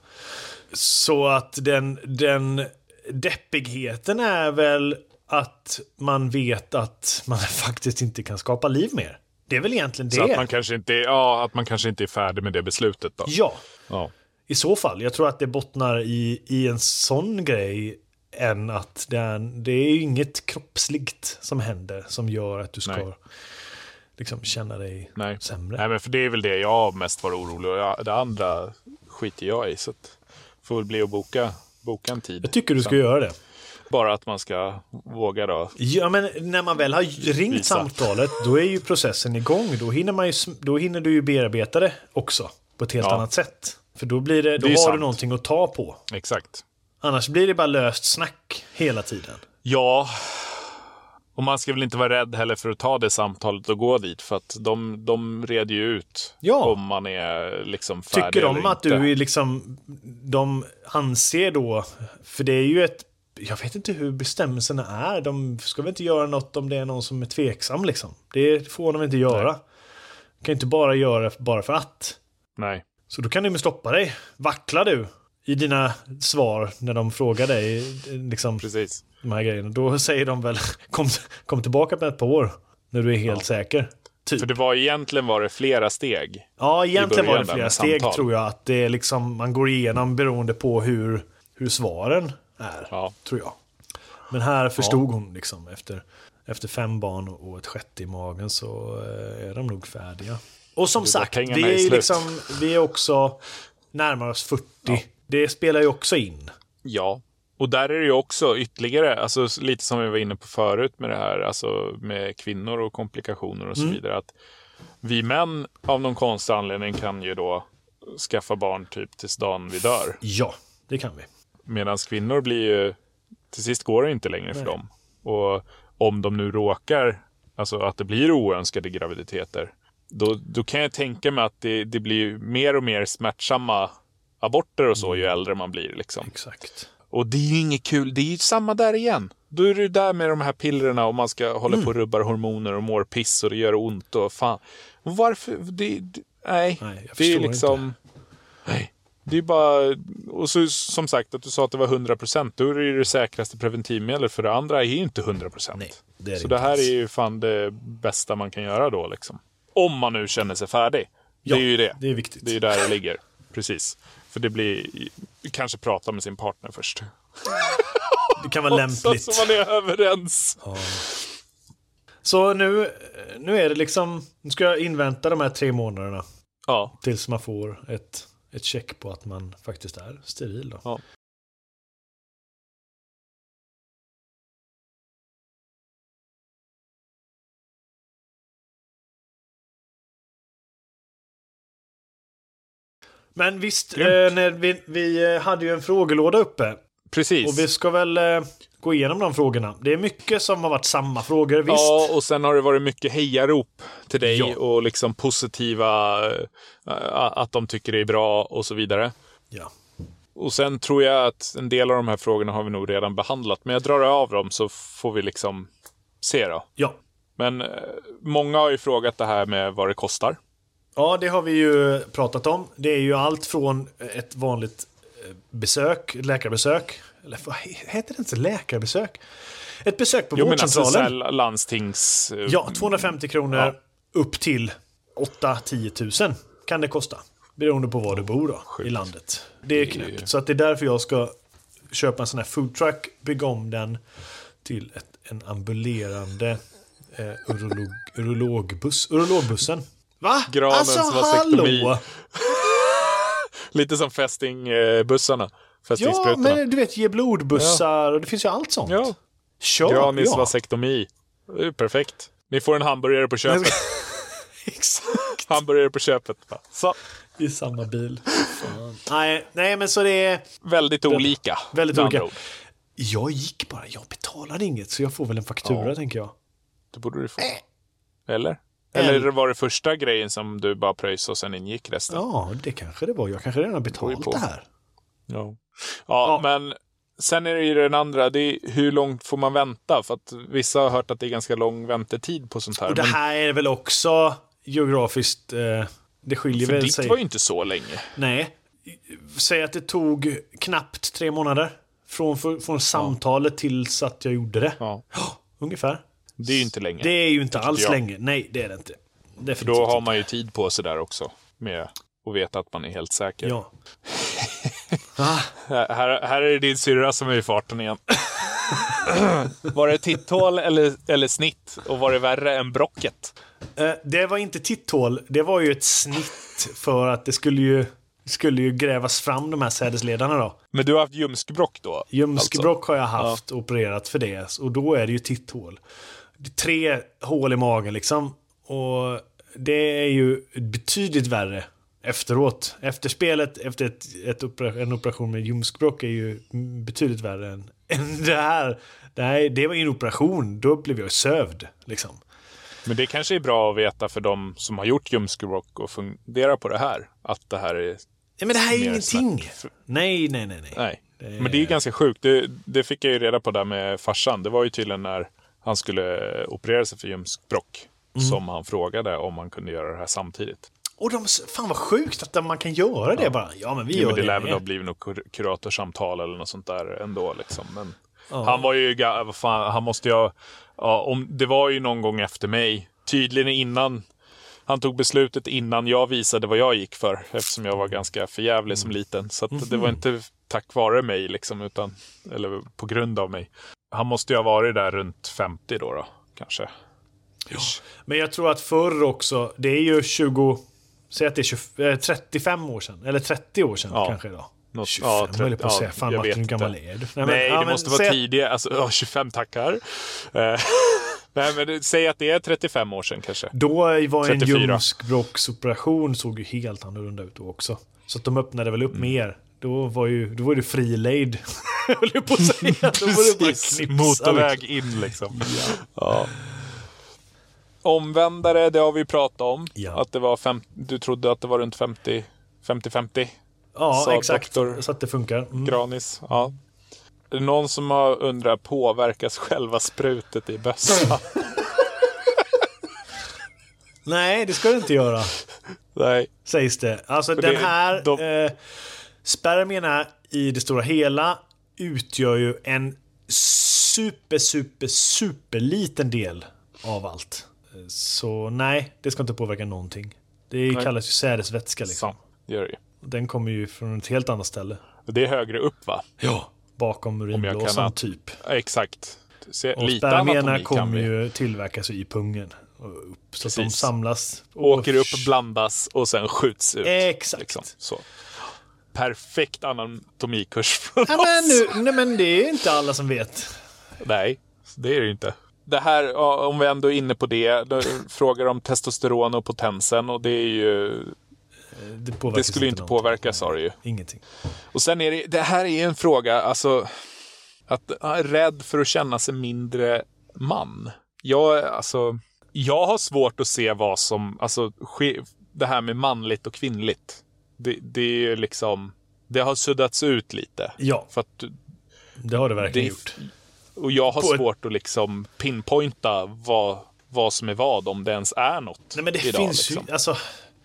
Så att den, den deppigheten är väl att man vet att man (laughs) faktiskt inte kan skapa liv mer. Det är väl egentligen Så att det. man, kanske inte, ja, att man kanske inte är färdig med det beslutet då. Ja, Ja. I så fall. Jag tror att det bottnar i, i en sån grej än att det är, det är inget kroppsligt som händer som gör att du ska Nej. liksom känna dig Nej. sämre. Nej, men för det är väl det jag mest var orolig och det andra skiter jag i. Så att, får väl bli att boka, boka en tid. Jag tycker du ska göra det. Bara att man ska våga då. Ja, men när man väl har ringt Visa. samtalet, då är ju processen igång. Då hinner, man ju, då hinner du ju bearbeta det också på ett helt Ja. annat sätt. För då, blir det, då ju har du sant. någonting att ta på. Exakt. Annars blir det bara löst snack hela tiden. Ja, och man ska väl inte vara rädd heller för att ta det samtalet och gå dit. För att de, de reder ju ut Ja. om man är liksom färdig Tycker de eller att inte. du är liksom... De anser då... För det är ju ett... Jag vet inte hur bestämmelserna är. De ska väl inte göra något om det är någon som är tveksam liksom. Det får de inte göra. Nej. De kan inte bara göra det bara för att. Nej. Så då kan de stoppa dig. Vacklar du i dina svar när de frågar dig liksom, Precis. de här grejerna. Då säger de väl (laughs) kom, kom tillbaka på ett par år. När du är helt säker. Typ. För det var egentligen var det flera steg. Ja, egentligen var det flera med steg samtal. tror jag. Att det är liksom, man går igenom beroende på hur, hur svaren är. Ja. Tror jag. Men här förstod hon liksom efter, efter fem barn och ett sjätte i magen så eh, är de nog färdiga. Och som Det sagt, vi är är, liksom, vi är också närmare oss 40. Det spelar ju också in. Ja. Och där är det ju också ytterligare, alltså lite som vi var inne på förut med det här, alltså med kvinnor och komplikationer och så Mm. vidare. Att vi män av någon konstig anledning kan ju då skaffa barn typ tills dagen vi dör. Ja, det kan vi. Medan kvinnor blir ju, till sist går det inte längre för Nej. dem. Och om de nu råkar, alltså att det blir oönskade graviditeter, då, då kan jag tänka mig att det, det blir mer och mer smärtsamma aborter och så ju Mm. äldre man blir. Liksom. Exakt. Och det är ju inget kul, det är ju samma där igen. Då är det där med de här pillerna och man ska hålla Mm. på och rubbar hormoner och mår piss och det gör ont och fan. Och varför? Det, det, nej, Nej, jag det är ju liksom... Nej. Det är bara... Och så som sagt att du sa att det var 100% då är det ju det säkraste preventivmedlet för det andra är ju inte 100%. Nej, det är det så inte det här är ju fan det bästa man kan göra då liksom. Om man nu känner sig färdig. Ja, det är ju det. det är viktigt. Det är där det ligger. Precis. För det blir... Kanske prata med sin partner först. (laughs) Det kan vara (laughs) lämpligt. Så man är överens. Så nu, nu är det liksom, nu ska jag invänta de här tre månaderna. Ja. Tills man får ett, ett check på att man faktiskt är steril. Då. Ja. Men visst, eh, när vi, vi eh, hade ju en frågelåda uppe. Precis. Och vi ska väl eh, gå igenom de frågorna. Det är mycket som har varit samma frågor, visst. Ja, och sen har det varit mycket hejarop till dig Ja. och liksom positiva, eh, att de tycker det är bra och så vidare. Ja. Och sen tror jag att en del av de här frågorna har vi nog redan behandlat, men jag drar av dem så får vi liksom se då. ja. Men eh, många har ju frågat det här med vad det kostar. Ja, det har vi ju pratat om. Det är ju allt från ett vanligt eh, besök, läkarbesök. Eller vad he- heter det inte läkarbesök? Ett besök på Jo, men alltså vårdcentralen. så här landstings... eh, Ja, 250 kronor Ja. upp till 8-10 000 kan det kosta. Beroende på var du bor då, i landet. Det är knäppt. Så att det är därför jag ska köpa en sån här foodtruck, bygga om den till ett, en ambulerande eh, urolog, urologbuss. Urologbussen. Va? Granens alltså vasektomi. hallå! (laughs) Lite som fästingbussarna. Ja, men du vet, ge blodbussar och det finns ju allt sånt. Ja, Kör! Granis ja. vasektomi. Det är perfekt. Ni får en hamburgare på köpet. (laughs) Exakt. hamburgare på köpet. va? Så, I samma bil. Nej, nej, men så det är... väldigt olika. Väldigt olika. ord. Jag gick bara, jag betalade inget så jag får väl en faktura Ja. tänker jag. Det borde du få. Eller? Eller var det första grejen som du bara pröjsade och sen ingick resten? Ja, det kanske det var. Jag kanske redan har betalat på. det här. Ja. Ja. Ja, men sen är det ju den andra, det är hur långt får man vänta? För att vissa har hört att det är ganska lång väntetid på sånt här. Och det här är väl också geografiskt, eh, det skiljer för väl ditt sig. var ju inte så länge. Nej, säg att det tog knappt tre månader. Från, från samtalet tills att jag gjorde det. Ja. Ungefär. Det är ju inte länge. Det är ju inte alls jag. länge. Nej, det är det inte. Definitivt. då har man ju tid på sig där också. Med att veta att man är helt säker. Ja. (laughs) ah, Här, här- är det din syrra som är i farten igen. (laughs) var det titthål eller, eller snitt? Och var det värre än brocket? eh, det var inte titthål, det var ju ett snitt för att det skulle ju, skulle ju grävas fram de här sädesledarna då. Men du har haft ljumskbråck då? Ljumskbråck har jag haft opererat för det och då är det ju titthål. Är Tre hål i magen liksom. Och det är ju betydligt värre efteråt. Efter spelet, efter ett, ett opera, en operation med ljumskbråck är ju betydligt värre än, (laughs) än det här. Det, här. det var ju en operation, då blev jag sövd liksom. Men det kanske är bra att veta för de som har gjort ljumskbråck och funderar på det här. Att det här är... Nej men det här är ingenting. snack. Nej, nej, nej, nej. Nej. Det- Men det är ganska sjukt. Det, det fick jag ju reda på där med farsan. Det var ju tydligen när han skulle operera sig för ljumskbråck. Mm. Som han frågade om man kunde göra det här samtidigt. Och de, fan vad sjukt att man kan göra det bara. Ja men vi Jo, gör men det det. lär väl ha blivit något kur- kuratorsamtal eller något sånt där ändå. Liksom. Men Ja. Han var ju, vad fan, han måste ju ha, ja, om, det var ju någon gång efter mig. Tydligen innan, han tog beslutet innan jag visade vad jag gick för. Eftersom jag var ganska förjävlig som liten. Så det var inte tack vare mig liksom, utan, eller på grund av mig. Han måste ju ha varit där runt 50 då, då kanske. Men jag tror att förr också, det är ju 20... Säg att det är 20, eh, 35 år sedan. Eller 30 år sedan Ja. kanske då. Något- 25 ja, höll jag på att ja, säga. Fan Martin, hur gammal är du? Nej, men- ja, det måste vara tidigare. Alltså, ja, 25 tackar. Eh, (laughs) Nej, men säg att det är 35 år sedan kanske. Då var en 34. ljumskbråcksoperation såg ju helt annorlunda ut då också. Så de öppnade väl upp Mm. mer. Då var, ju, då var det fri lejd. (laughs) höll jag på att säga. Då var det bara knipsa, motorväg liksom. in liksom. Ja. Omvändare, det har vi pratat om. Ja. Att det var fem, du trodde att det var runt 50 50-50 Ja, Sa exakt. doktor- Så att det funkar. Mm. granis. Ja. Är det någon som har undrat, påverkas själva sprutet i bössan? (laughs) Nej, det ska det inte göra. Nej. Sägs det. Alltså För den det- här de- eh, spermierna i det stora hela utgör ju en super, super, super liten del av allt. Så nej, det ska inte påverka någonting. Det Nej. kallas ju sädesvätska liksom. Så, gör det. Den kommer ju från ett helt annat ställe. Det är högre upp va? Ja. Bakom urinblåsan ha- typ. Exakt. Se, Och lite spermierna kommer ju tillverkas i pungen. Och upp, så att de samlas. och- Åker upp, blandas och sen skjuts ut. Exakt. Liksom. Så. Perfekt anatomikurs från Ja, oss. (laughs) men, nu, nej, men det är inte alla som vet. Nej, det är det ju inte. Det här, om vi ändå är inne på det, frågar om testosteron och potensen och det är ju, Det, det skulle inte någonting. påverka sa du ju. Ingenting. Och sen är det, det här är en fråga, alltså, att jag är rädd för att känna sig mindre man. Jag, alltså, jag har svårt att se vad som, alltså, det här med manligt och kvinnligt. Det, det är ju liksom, det har suddats ut lite. Ja, För att det har det verkligen det, gjort. och jag har På ett- svårt att liksom pinpointa vad, vad som är vad, om det ens är något Nej men det idag. finns liksom. ju, alltså...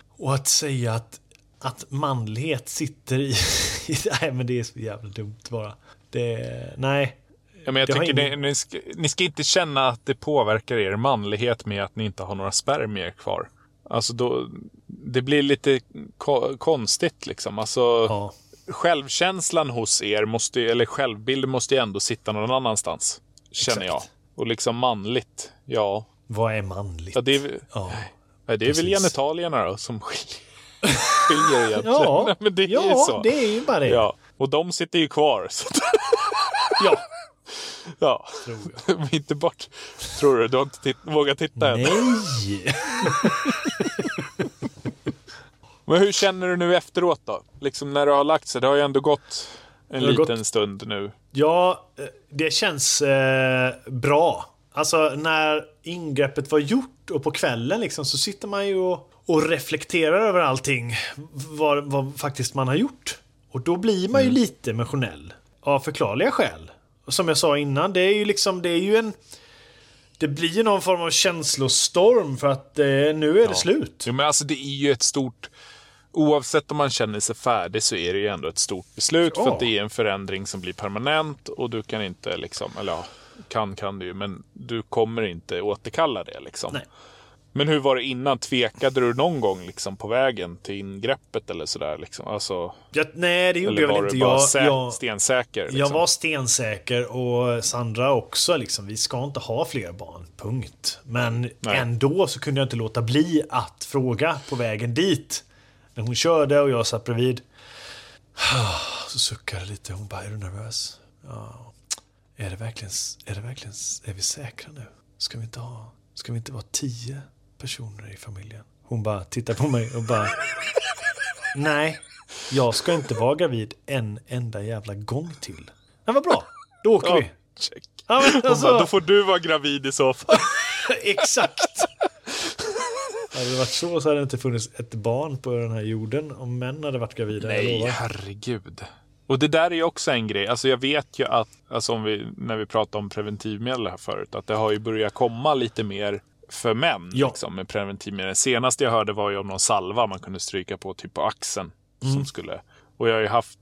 Och att säga att, att manlighet sitter i... (laughs) nej men det är så jävla dumt bara. Det... Nej. Ja, men jag det tycker ingen- ni, ni, ska, ni ska inte känna att det påverkar er manlighet med att ni inte har några spermier kvar. Alltså då, det blir lite ko- konstigt liksom. Alltså, Ja. självkänslan hos er måste, eller självbilden måste ju ändå sitta någon annans. Känner jag. Exakt. Och liksom manligt, ja. Vad är manligt? ja det är, Ja. ja, det är väl genitalierna då som skiljer, (laughs) skiljer egentligen. Ja, Nej, men det är ju så. det är ju bara det. Ja, och de sitter ju kvar. Ja, ja, tror jag. (laughs) inte bort. Tror du? Du har inte titt- vågat titta än? Nej! (laughs) Men hur känner du nu efteråt då? Liksom när det har lagt sig. Det har ju ändå gått en liten gått- stund nu. Ja, eh, det känns eh, bra. Alltså när ingreppet var gjort och på kvällen liksom så sitter man ju och, och reflekterar över allting. Vad, vad faktiskt man har gjort. Och då blir man ju lite emotionell. Av förklarliga skäl. Och som jag sa innan, det är ju liksom, det är ju en... Det blir ju någon form av känslostorm för att eh, nu är det slut. Jo, men alltså det är ju ett stort... Oavsett om man känner sig färdig så är det ju ändå ett stort beslut. För Ja. att det är en förändring som blir permanent och du kan inte liksom... Eller ja, kan kan du ju, men du kommer inte återkalla det liksom. Nej. Men hur var det innan? Tvekade du någon gång liksom på vägen till ingreppet eller sådär? Liksom? Alltså, Jag, nej, det gjorde jag väl inte. Jag, jag, stensäker? Liksom? jag var stensäker och Sandra också. Liksom. Vi ska inte ha fler barn, punkt. Men Nej. ändå så kunde jag inte låta bli att fråga på vägen dit. När hon körde och jag satt bredvid. (sighs) Så suckade lite. Hon bara, är du nervös? Ja. Är det verkligen, är det verkligen, är vi säkra nu? Ska vi inte ha, ska vi inte vara tio personer i familjen? Hon bara tittar på mig och bara, (laughs) nej, jag ska inte vara gravid en enda jävla gång till. Men vad bra, då åker Ja, vi. check. Ja, Hon alltså, bara, då får du vara gravid i så fall. (laughs) exakt. Hade det varit så så hade det inte funnits ett barn på den här jorden om män hade varit gravida. Nej, herregud. Och det där är ju också en grej. Alltså jag vet ju att, alltså om vi, när vi pratade om preventivmedel här förut, att det har ju börjat komma lite mer för män Ja. liksom, med preventivmedel. Senast jag hörde var ju om någon salva man kunde stryka på typ på axeln. Mm. Som skulle, och jag har ju haft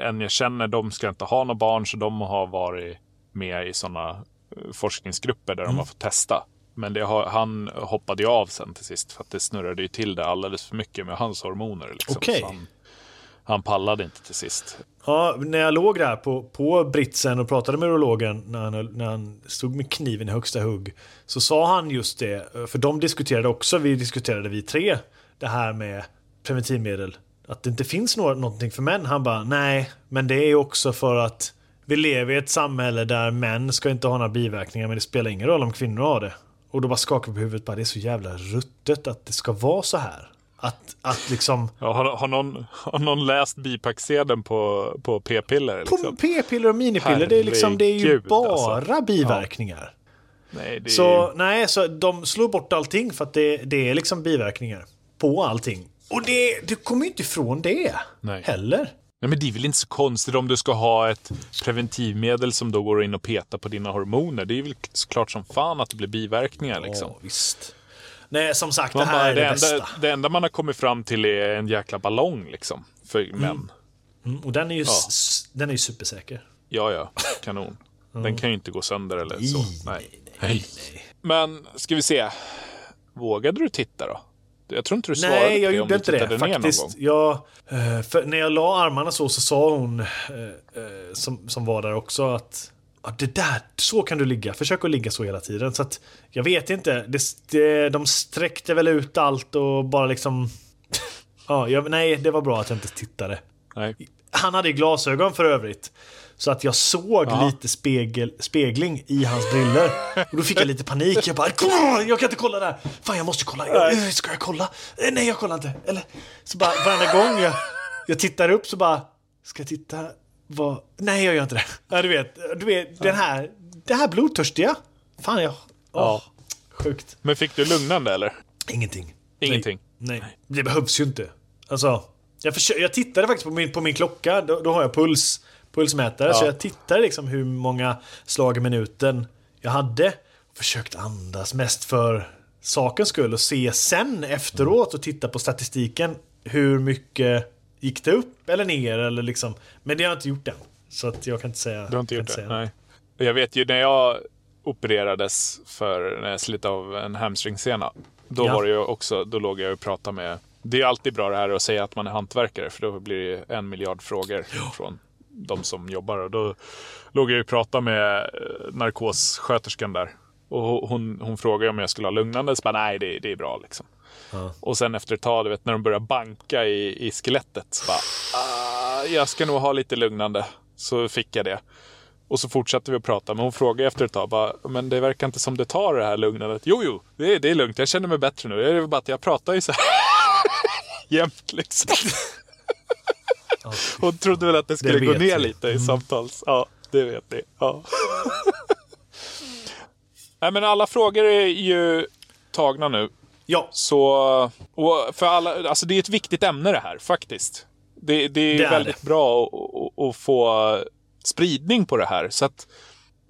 en jag känner, de ska inte ha några barn så de har varit med i sådana forskningsgrupper där Mm. de har fått testa. Men det han hoppade ju av sen till sist för att det snurrade ju till det alldeles för mycket med hans hormoner. Liksom. Så han, han pallade inte till sist. Ja, när jag låg där på, på britsen och pratade med urologen när han, när han stod med kniven i högsta hugg. Så sa han just det, för de diskuterade också, vi diskuterade vi tre, det här med preventivmedel. Att det inte finns något, någonting för män. Han bara, nej, men det är också för att vi lever i ett samhälle där män ska inte ha några biverkningar, men det spelar ingen roll om kvinnor har det. Och då bara skakade jag på huvudet, bara, det är så jävla ruttet att det ska vara så här. Att, att liksom... Ja, har, har, någon, har någon läst bipacksedeln på, på p-piller? På Liksom? p-piller och minipiller, det är, liksom, det är ju Herregud, bara alltså. biverkningar. Nej, det är Så nej, så de slår bort allting för att det, det är liksom biverkningar på allting. Och det, du kommer ju inte ifrån det Nej. heller. Nej, men det är väl inte så konstigt om du ska ha ett preventivmedel som då går in och petar på dina hormoner. Det är väl klart som fan att det blir biverkningar liksom. Ja, visst. Nej, som sagt, Man det här bara, är det, det, bästa. enda, det enda man har kommit fram till är en jäkla ballong liksom. För män. Mm, och den är ju, Ja. den är ju supersäker. Ja, ja. Kanon. Den kan ju inte gå sönder eller så. Nej, Nej. nej, Men ska vi se. Vågade du titta då? Jag tror inte du svarade Nej, jag gjorde inte det faktiskt. Jag, eh, när jag la armarna så, så sa hon, eh, eh, som, som var där också, att ja, det där, så kan du ligga. Försök att ligga så hela tiden. Så att, jag vet inte. Det, det, de sträckte väl ut allt och bara liksom... (laughs) ja, jag, nej, det var bra att jag inte tittade. Nej. Han hade glasögon för övrigt. Så att jag såg Ja. lite spegel, spegling i hans briller. Och då fick jag lite panik. Jag bara "Kolla, jag kan inte kolla där. Fan jag måste kolla. Jag, eh, ska jag kolla? Eh, Nej jag kollar inte. Eller så bara varenda gång jag, jag tittar upp så bara Ska jag titta? Vad? Nej jag gör inte det. Ja, du vet, du vet den här, det här blodtörstiga. Fan jag, åh, Ja. sjukt. Men fick du lugnande eller? Ingenting. Ingenting? Nej, nej. det behövs ju inte. Alltså, jag, försö- jag tittade faktiskt på min, på min klocka, då, då har jag puls, pulsmätare, Ja. så jag tittade liksom hur många slag i minuten jag hade. Försökt andas mest för sakens skull och se sen efteråt och titta på statistiken hur mycket gick det upp eller ner eller liksom. Men det har jag inte gjort än. Så att jag kan inte säga. Du har inte gjort det? säga. Nej. Jag vet ju när jag opererades för när jag slit av en hamstringsena. Då Ja. var det ju också, då låg jag och pratade med det är alltid bra det här att säga att man är hantverkare för då blir det en miljard frågor från de som jobbar. Och då låg jag och pratade med eh, narkossköterskan där. Och hon, hon frågade om jag skulle ha lugnande. Så bara, nej, det, det är bra liksom. Ja. Och sen efter ett tag, du vet, när de börjar banka i, i skelettet. Så bara, ah, jag ska nog ha lite lugnande. Så fick jag det. Och så fortsatte vi att prata. Men hon frågade efter ett tag, bara, men det verkar inte som det tar det här lugnandet. Jo, jo, det är, det är lugnt. Jag känner mig bättre nu. Det är bara att jag pratar ju så här (laughs) jämt liksom. (laughs) (laughs) Hon trodde väl att det skulle Det gå ner vi. lite i samtals. Ja, det vet ni. Ja. (laughs) Nej, men alla frågor är ju tagna nu. Ja, Så, och för alla, alltså det är ett viktigt ämne det här faktiskt. Det, det är Det är väldigt bra att, att, att få spridning på det här. Så att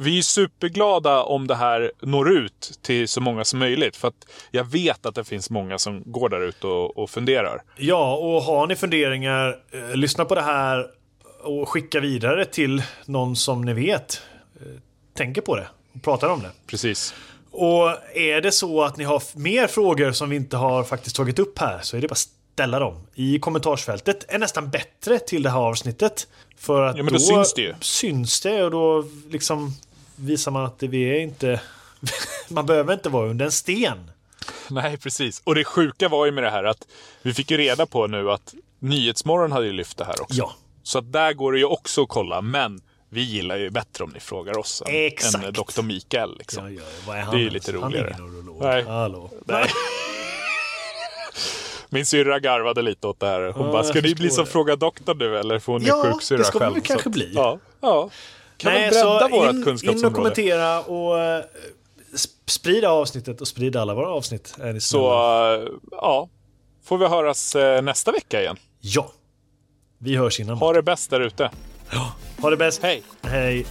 vi är superglada om det här når ut till så många som möjligt. För att jag vet att det finns många som går där ute och, och funderar. Ja, och har ni funderingar, eh, lyssna på det här och skicka vidare till någon som ni vet eh, tänker på det och pratar om det. Precis. Och är det så att ni har mer frågor som vi inte har faktiskt tagit upp här så är det bara ställa dem i kommentarsfältet. är nästan bättre till det här avsnittet. För att Ja, men då syns det ju. syns det och då liksom visar man att vi är inte... (laughs) man behöver inte vara under en sten. Nej, precis. Och det sjuka var ju med det här att vi fick ju reda på nu att Nyhetsmorgon hade ju lyft det här också. Ja. Så att där går det ju också att kolla, men vi gillar ju bättre om ni frågar oss än, Exakt. än Dr. Mikael. Liksom. Ja, ja, Det är ju lite Han är roligare. ingen urolog. Nej. Hallå. Nej. Min syrra garvade lite åt det här. Hon Ja, bara, ska ni bli som det." frågar doktorn nu eller? För hon är Ja, sjuksyrra det ska vi själv. väl kanske bli. Ja, ja. Kan Nej, vi bredda vårt in, in och kunskapsområde? kommentera och eh, sp- sprida avsnittet och sprida alla våra avsnitt. Ni Så, eh, ja. Får vi höras eh, nästa vecka igen. Ja. Vi hörs innan. Ha det bäst där ute. Ha det bäst. Hej! Hej.